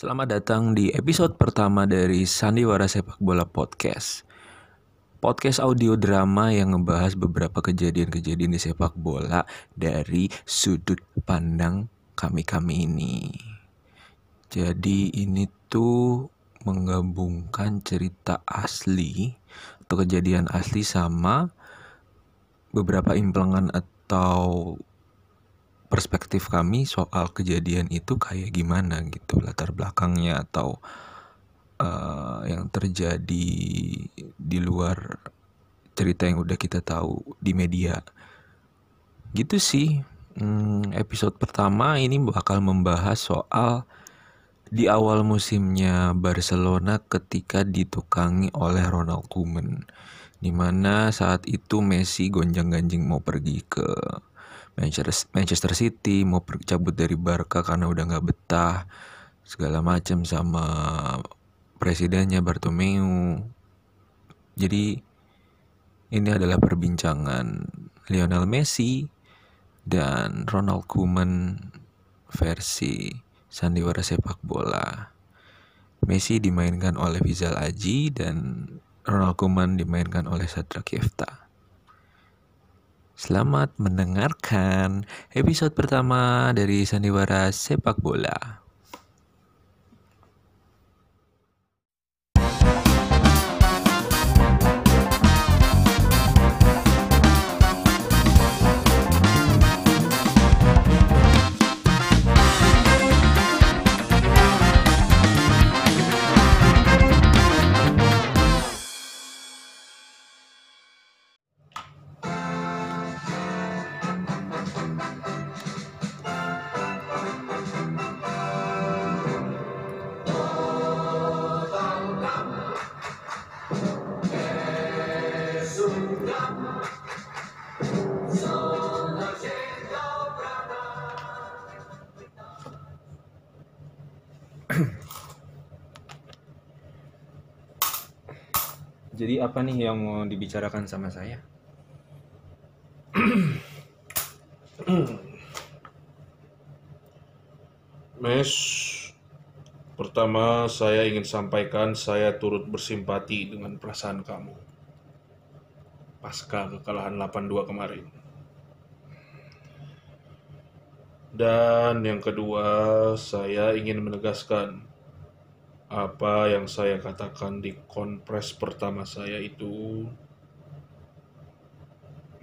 Selamat datang di episode pertama dari Sandiwara Sepak Bola Podcast. Podcast audio drama yang ngebahas beberapa kejadian-kejadian di sepak bola dari sudut pandang kami-kami ini. Jadi ini tuh menggabungkan cerita asli atau kejadian asli sama beberapa implengan atau perspektif kami soal kejadian itu kayak gimana gitu latar belakangnya atau uh, yang terjadi di luar cerita yang udah kita tahu di media. Gitu sih. Hmm, episode pertama ini bakal membahas soal di awal musimnya Barcelona ketika ditukangi oleh Ronald Koeman di mana saat itu Messi gonjang-ganjing mau pergi ke Manchester City mau cabut dari Barca karena udah nggak betah segala macam sama presidennya Bartomeu. Jadi ini adalah perbincangan Lionel Messi dan Ronald Koeman versi sandiwara sepak bola. Messi dimainkan oleh Vizal Aji dan Ronald Koeman dimainkan oleh Sadra Kefta. Selamat mendengarkan episode pertama dari Sandiwara Sepak Bola. Jadi apa nih yang mau dibicarakan sama saya? Mes, pertama saya ingin sampaikan saya turut bersimpati dengan perasaan kamu. Pasca kekalahan 8-2 kemarin. Dan yang kedua, saya ingin menegaskan apa yang saya katakan di konpres pertama saya itu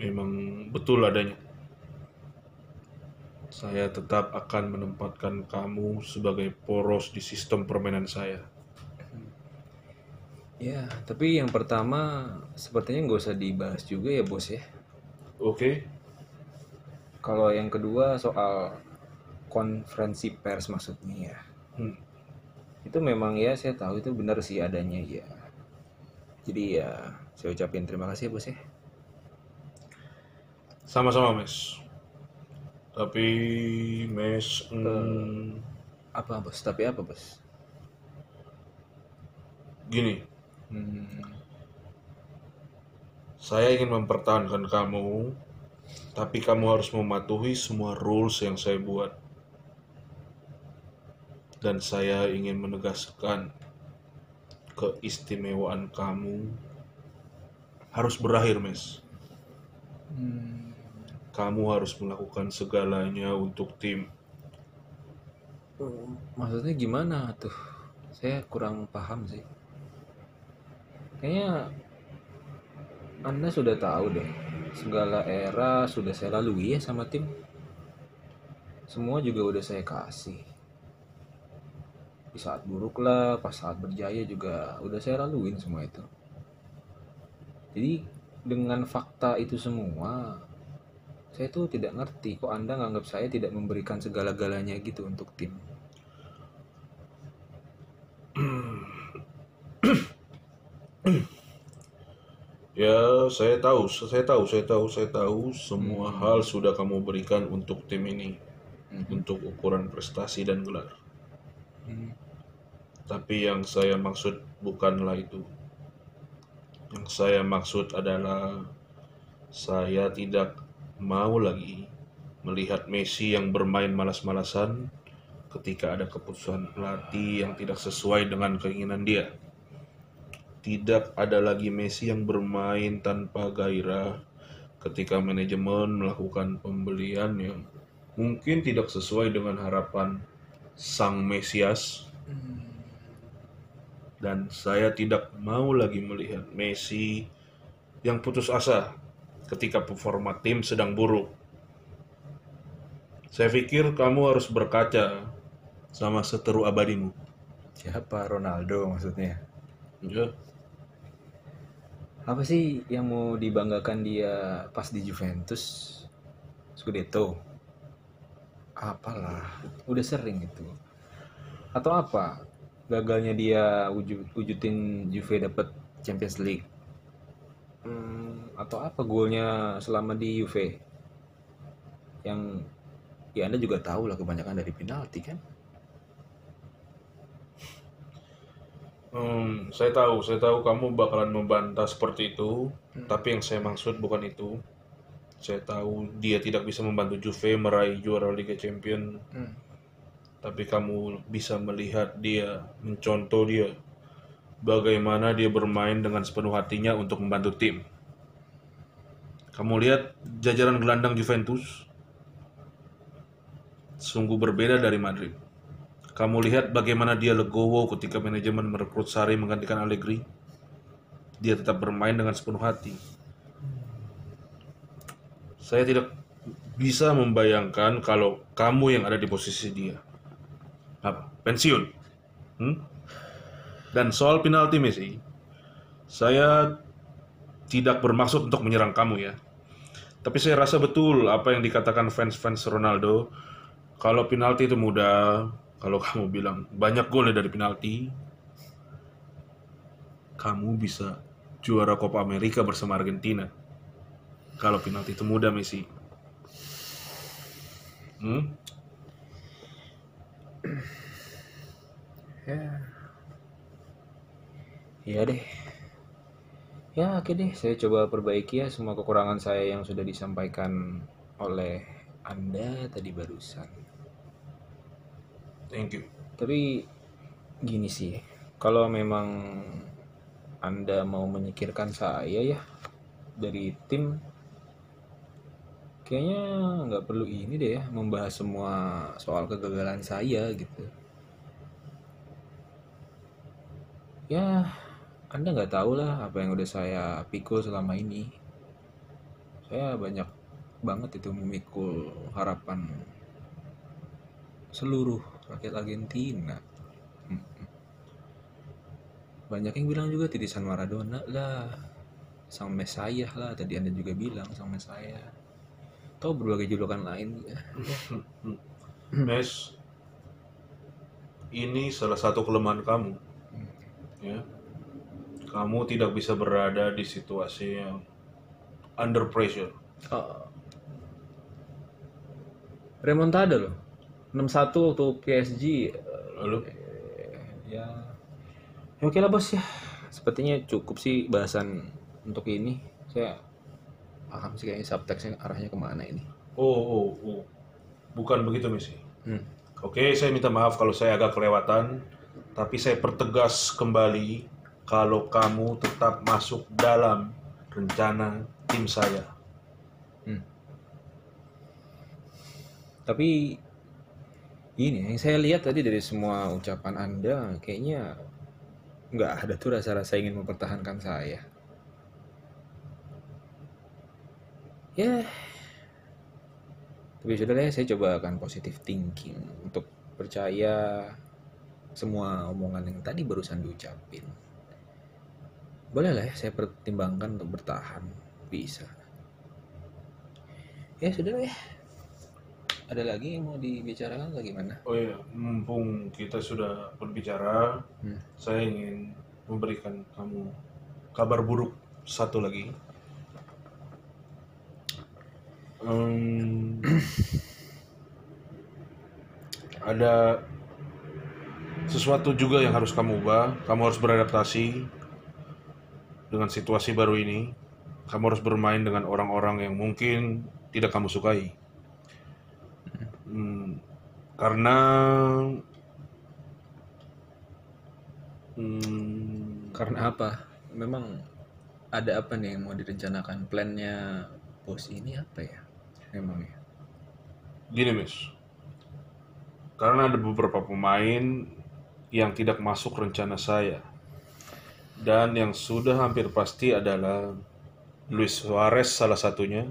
memang betul adanya. Saya tetap akan menempatkan kamu sebagai poros di sistem permainan saya. Ya, tapi yang pertama sepertinya nggak usah dibahas juga ya bos ya. Oke. Okay. Kalau yang kedua soal konferensi pers maksudnya ya. Hmm. Itu memang ya saya tahu itu benar sih adanya ya. Jadi ya saya ucapin terima kasih ya bos ya. Sama-sama mes. Tapi mes hmm, apa bos? Tapi apa bos? Gini. Hmm, saya ingin mempertahankan kamu tapi kamu harus mematuhi semua rules yang saya buat dan saya ingin menegaskan keistimewaan kamu harus berakhir, Mes. Hmm. Kamu harus melakukan segalanya untuk tim. Maksudnya gimana tuh? Saya kurang paham sih. Kayaknya Anda sudah tahu deh. Segala era sudah saya lalui ya sama tim. Semua juga udah saya kasih di saat buruk lah pas saat berjaya juga udah saya laluin semua itu jadi dengan fakta itu semua saya tuh tidak ngerti kok anda nganggap saya tidak memberikan segala-galanya gitu untuk tim ya saya tahu saya tahu saya tahu saya tahu semua hmm. hal sudah kamu berikan untuk tim ini hmm. untuk ukuran prestasi dan gelar hmm. Tapi yang saya maksud bukanlah itu. Yang saya maksud adalah saya tidak mau lagi melihat Messi yang bermain malas-malasan ketika ada keputusan pelatih yang tidak sesuai dengan keinginan dia. Tidak ada lagi Messi yang bermain tanpa gairah ketika manajemen melakukan pembelian yang mungkin tidak sesuai dengan harapan sang Mesias. Dan saya tidak mau lagi melihat Messi yang putus asa ketika performa tim sedang buruk. Saya pikir kamu harus berkaca sama seteru abadimu. Siapa Ronaldo maksudnya? Ya, Apa sih yang mau dibanggakan dia pas di Juventus? Scudetto. Apalah, udah sering itu. Atau apa? Gagalnya dia wujud, wujudin Juve dapet Champions League. Hmm, atau apa golnya selama di Juve? Yang ya Anda juga tahu lah kebanyakan dari penalti kan? Hmm, saya tahu, saya tahu kamu bakalan membantah seperti itu, tapi yang saya maksud bukan itu. Saya tahu dia tidak bisa membantu Juve meraih juara Liga Champion, tapi kamu bisa melihat dia, mencontoh dia, bagaimana dia bermain dengan sepenuh hatinya untuk membantu tim. Kamu lihat jajaran gelandang Juventus, sungguh berbeda dari Madrid. Kamu lihat bagaimana dia legowo ketika manajemen merekrut Sarri menggantikan Allegri. Dia tetap bermain dengan sepenuh hati. Saya tidak bisa membayangkan kalau kamu yang ada di posisi dia. Pensiun? Hmm? Dan soal penalti Messi, saya tidak bermaksud untuk menyerang kamu ya. Tapi saya rasa betul apa yang dikatakan fans-fans Ronaldo. Kalau penalti itu mudah, kalau kamu bilang banyak golnya dari penalti, kamu bisa juara Copa America bersama Argentina. Kalau penalti itu mudah, Messi. Hmm? Ya. Iya deh. Ya oke deh, saya coba perbaiki ya semua kekurangan saya yang sudah disampaikan oleh Anda tadi barusan. Thank you. Tapi gini sih, kalau memang Anda mau menyikirkan saya ya dari tim, kayaknya nggak perlu ini deh ya membahas semua soal kegagalan saya gitu. Ya, Anda nggak tahu lah apa yang udah saya pikul selama ini. Saya banyak banget itu memikul harapan seluruh rakyat Argentina. Mm-mm. Banyak yang bilang juga titisan Maradona lah, sang Mesayah lah. Tadi Anda juga bilang sang Mesayah. Tahu berbagai julukan lain. Mes, ini salah satu kelemahan kamu. Ya. Kamu tidak bisa berada di situasi yang under pressure. Oh. Remontada loh. 6-1 waktu PSG. Lalu, Eh, ya. Ya oke lah bos ya. Sepertinya cukup sih bahasan untuk ini. Saya paham sih kayaknya subteksnya arahnya ke mana ini. oh, oh, oh. Bukan begitu, Messi. Hmm. Oke, saya minta maaf kalau saya agak kelewatan, tapi saya pertegas kembali kalau kamu tetap masuk dalam rencana tim saya. Tapi ini yang saya lihat tadi dari semua ucapan Anda kayaknya nggak ada tuh rasa-rasa ingin mempertahankan saya. Ya, tapi sudah lah ya, saya coba akan positive thinking untuk percaya semua omongan yang tadi barusan diucapin. Boleh lah ya, saya pertimbangkan untuk bertahan. Bisa. Ya sudah ya. Ada lagi yang mau dibicarakan atau gimana? Oh iya, mumpung kita sudah berbicara, Hmm. saya ingin memberikan kamu kabar buruk satu lagi. Em, ada sesuatu juga yang harus kamu ubah. Kamu harus beradaptasi dengan situasi baru ini. Kamu harus bermain dengan orang-orang yang mungkin tidak kamu sukai. Hmm, Karena hmm, Karena apa? Memang ada apa nih yang mau direncanakan? Plannya bos ini apa ya? Memang ya. gini mis, karena ada beberapa pemain yang tidak masuk rencana saya. Dan yang sudah hampir pasti adalah Luis Suarez salah satunya.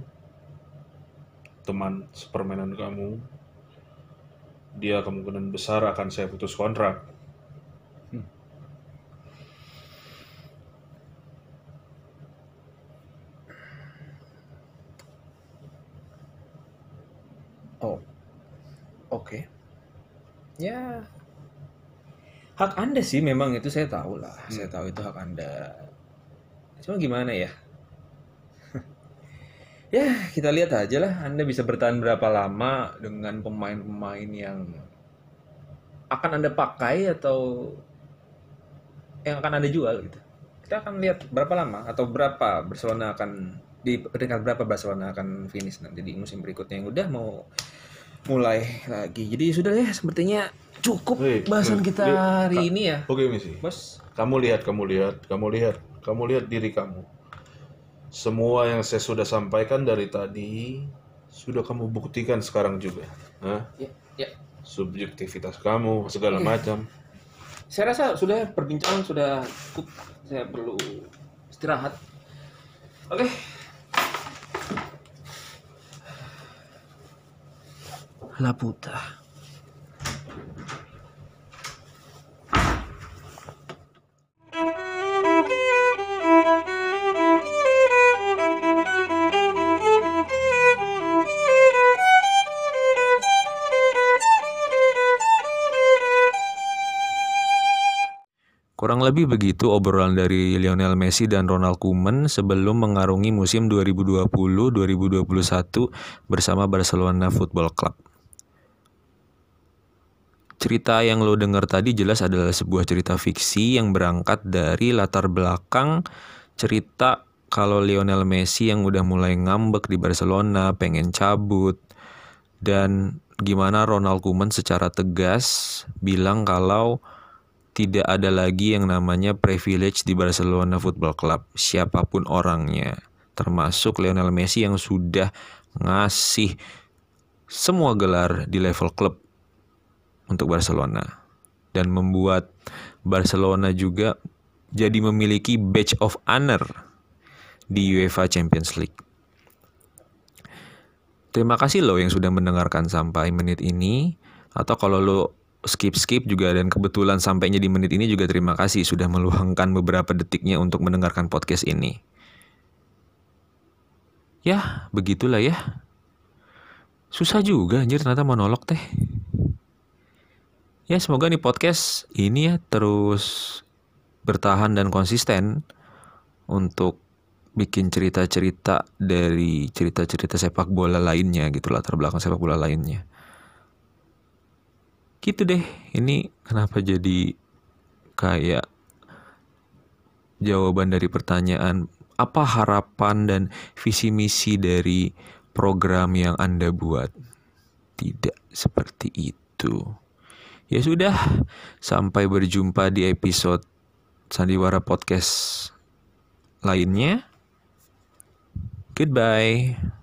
Teman sepermainan kamu. Dia kemungkinan besar akan saya putus kontrak Oh, oke. Ya, hak Anda sih memang itu saya tahu lah. Saya tahu itu hak Anda. Cuma gimana ya? ya, kita lihat aja lah. Anda bisa bertahan berapa lama dengan pemain-pemain yang akan Anda pakai atau yang akan Anda jual gitu. Kita akan lihat berapa lama atau berapa Barcelona akan di peringkat berapa Barcelona akan finish nanti di musim berikutnya yang udah mau mulai lagi. Jadi sudah ya sepertinya cukup Wih, bahasan kita wih, hari ini ya, oke misi bos. kamu lihat kamu lihat kamu lihat kamu lihat diri kamu semua yang saya sudah sampaikan dari tadi sudah kamu buktikan sekarang juga Hah? Ya, ya. subjektivitas kamu segala macam Saya rasa sudah perbincangan sudah cukup. Saya perlu istirahat. Oke. Laputa. Kurang lebih begitu obrolan dari Lionel Messi dan Ronald Koeman sebelum mengarungi musim 2020-2021 bersama Barcelona Football Club. Cerita yang lo dengar tadi jelas adalah sebuah cerita fiksi yang berangkat dari latar belakang cerita kalau Lionel Messi yang udah mulai ngambek di Barcelona, pengen cabut, dan gimana Ronald Koeman secara tegas bilang kalau tidak ada lagi yang namanya privilege di Barcelona Football Club, siapa pun orangnya, termasuk Lionel Messi yang sudah ngasih semua gelar di level klub untuk Barcelona dan membuat Barcelona juga jadi memiliki badge of honor di UEFA Champions League. Terima kasih lo yang sudah mendengarkan sampai menit ini atau kalau lo skip-skip juga dan kebetulan sampainya di menit ini juga terima kasih sudah meluangkan beberapa detiknya untuk mendengarkan podcast ini. Ya, begitulah ya. Susah juga anjir ternyata monolog teh. Ya, semoga nih podcast ini ya terus bertahan dan konsisten untuk bikin cerita-cerita dari cerita-cerita sepak bola lainnya gitu latar belakang sepak bola lainnya. Gitu deh ini kenapa jadi kayak jawaban dari pertanyaan apa harapan dan visi misi dari program yang Anda buat? Tidak seperti itu ya sudah sampai berjumpa di episode Sandiwara Podcast lainnya. Goodbye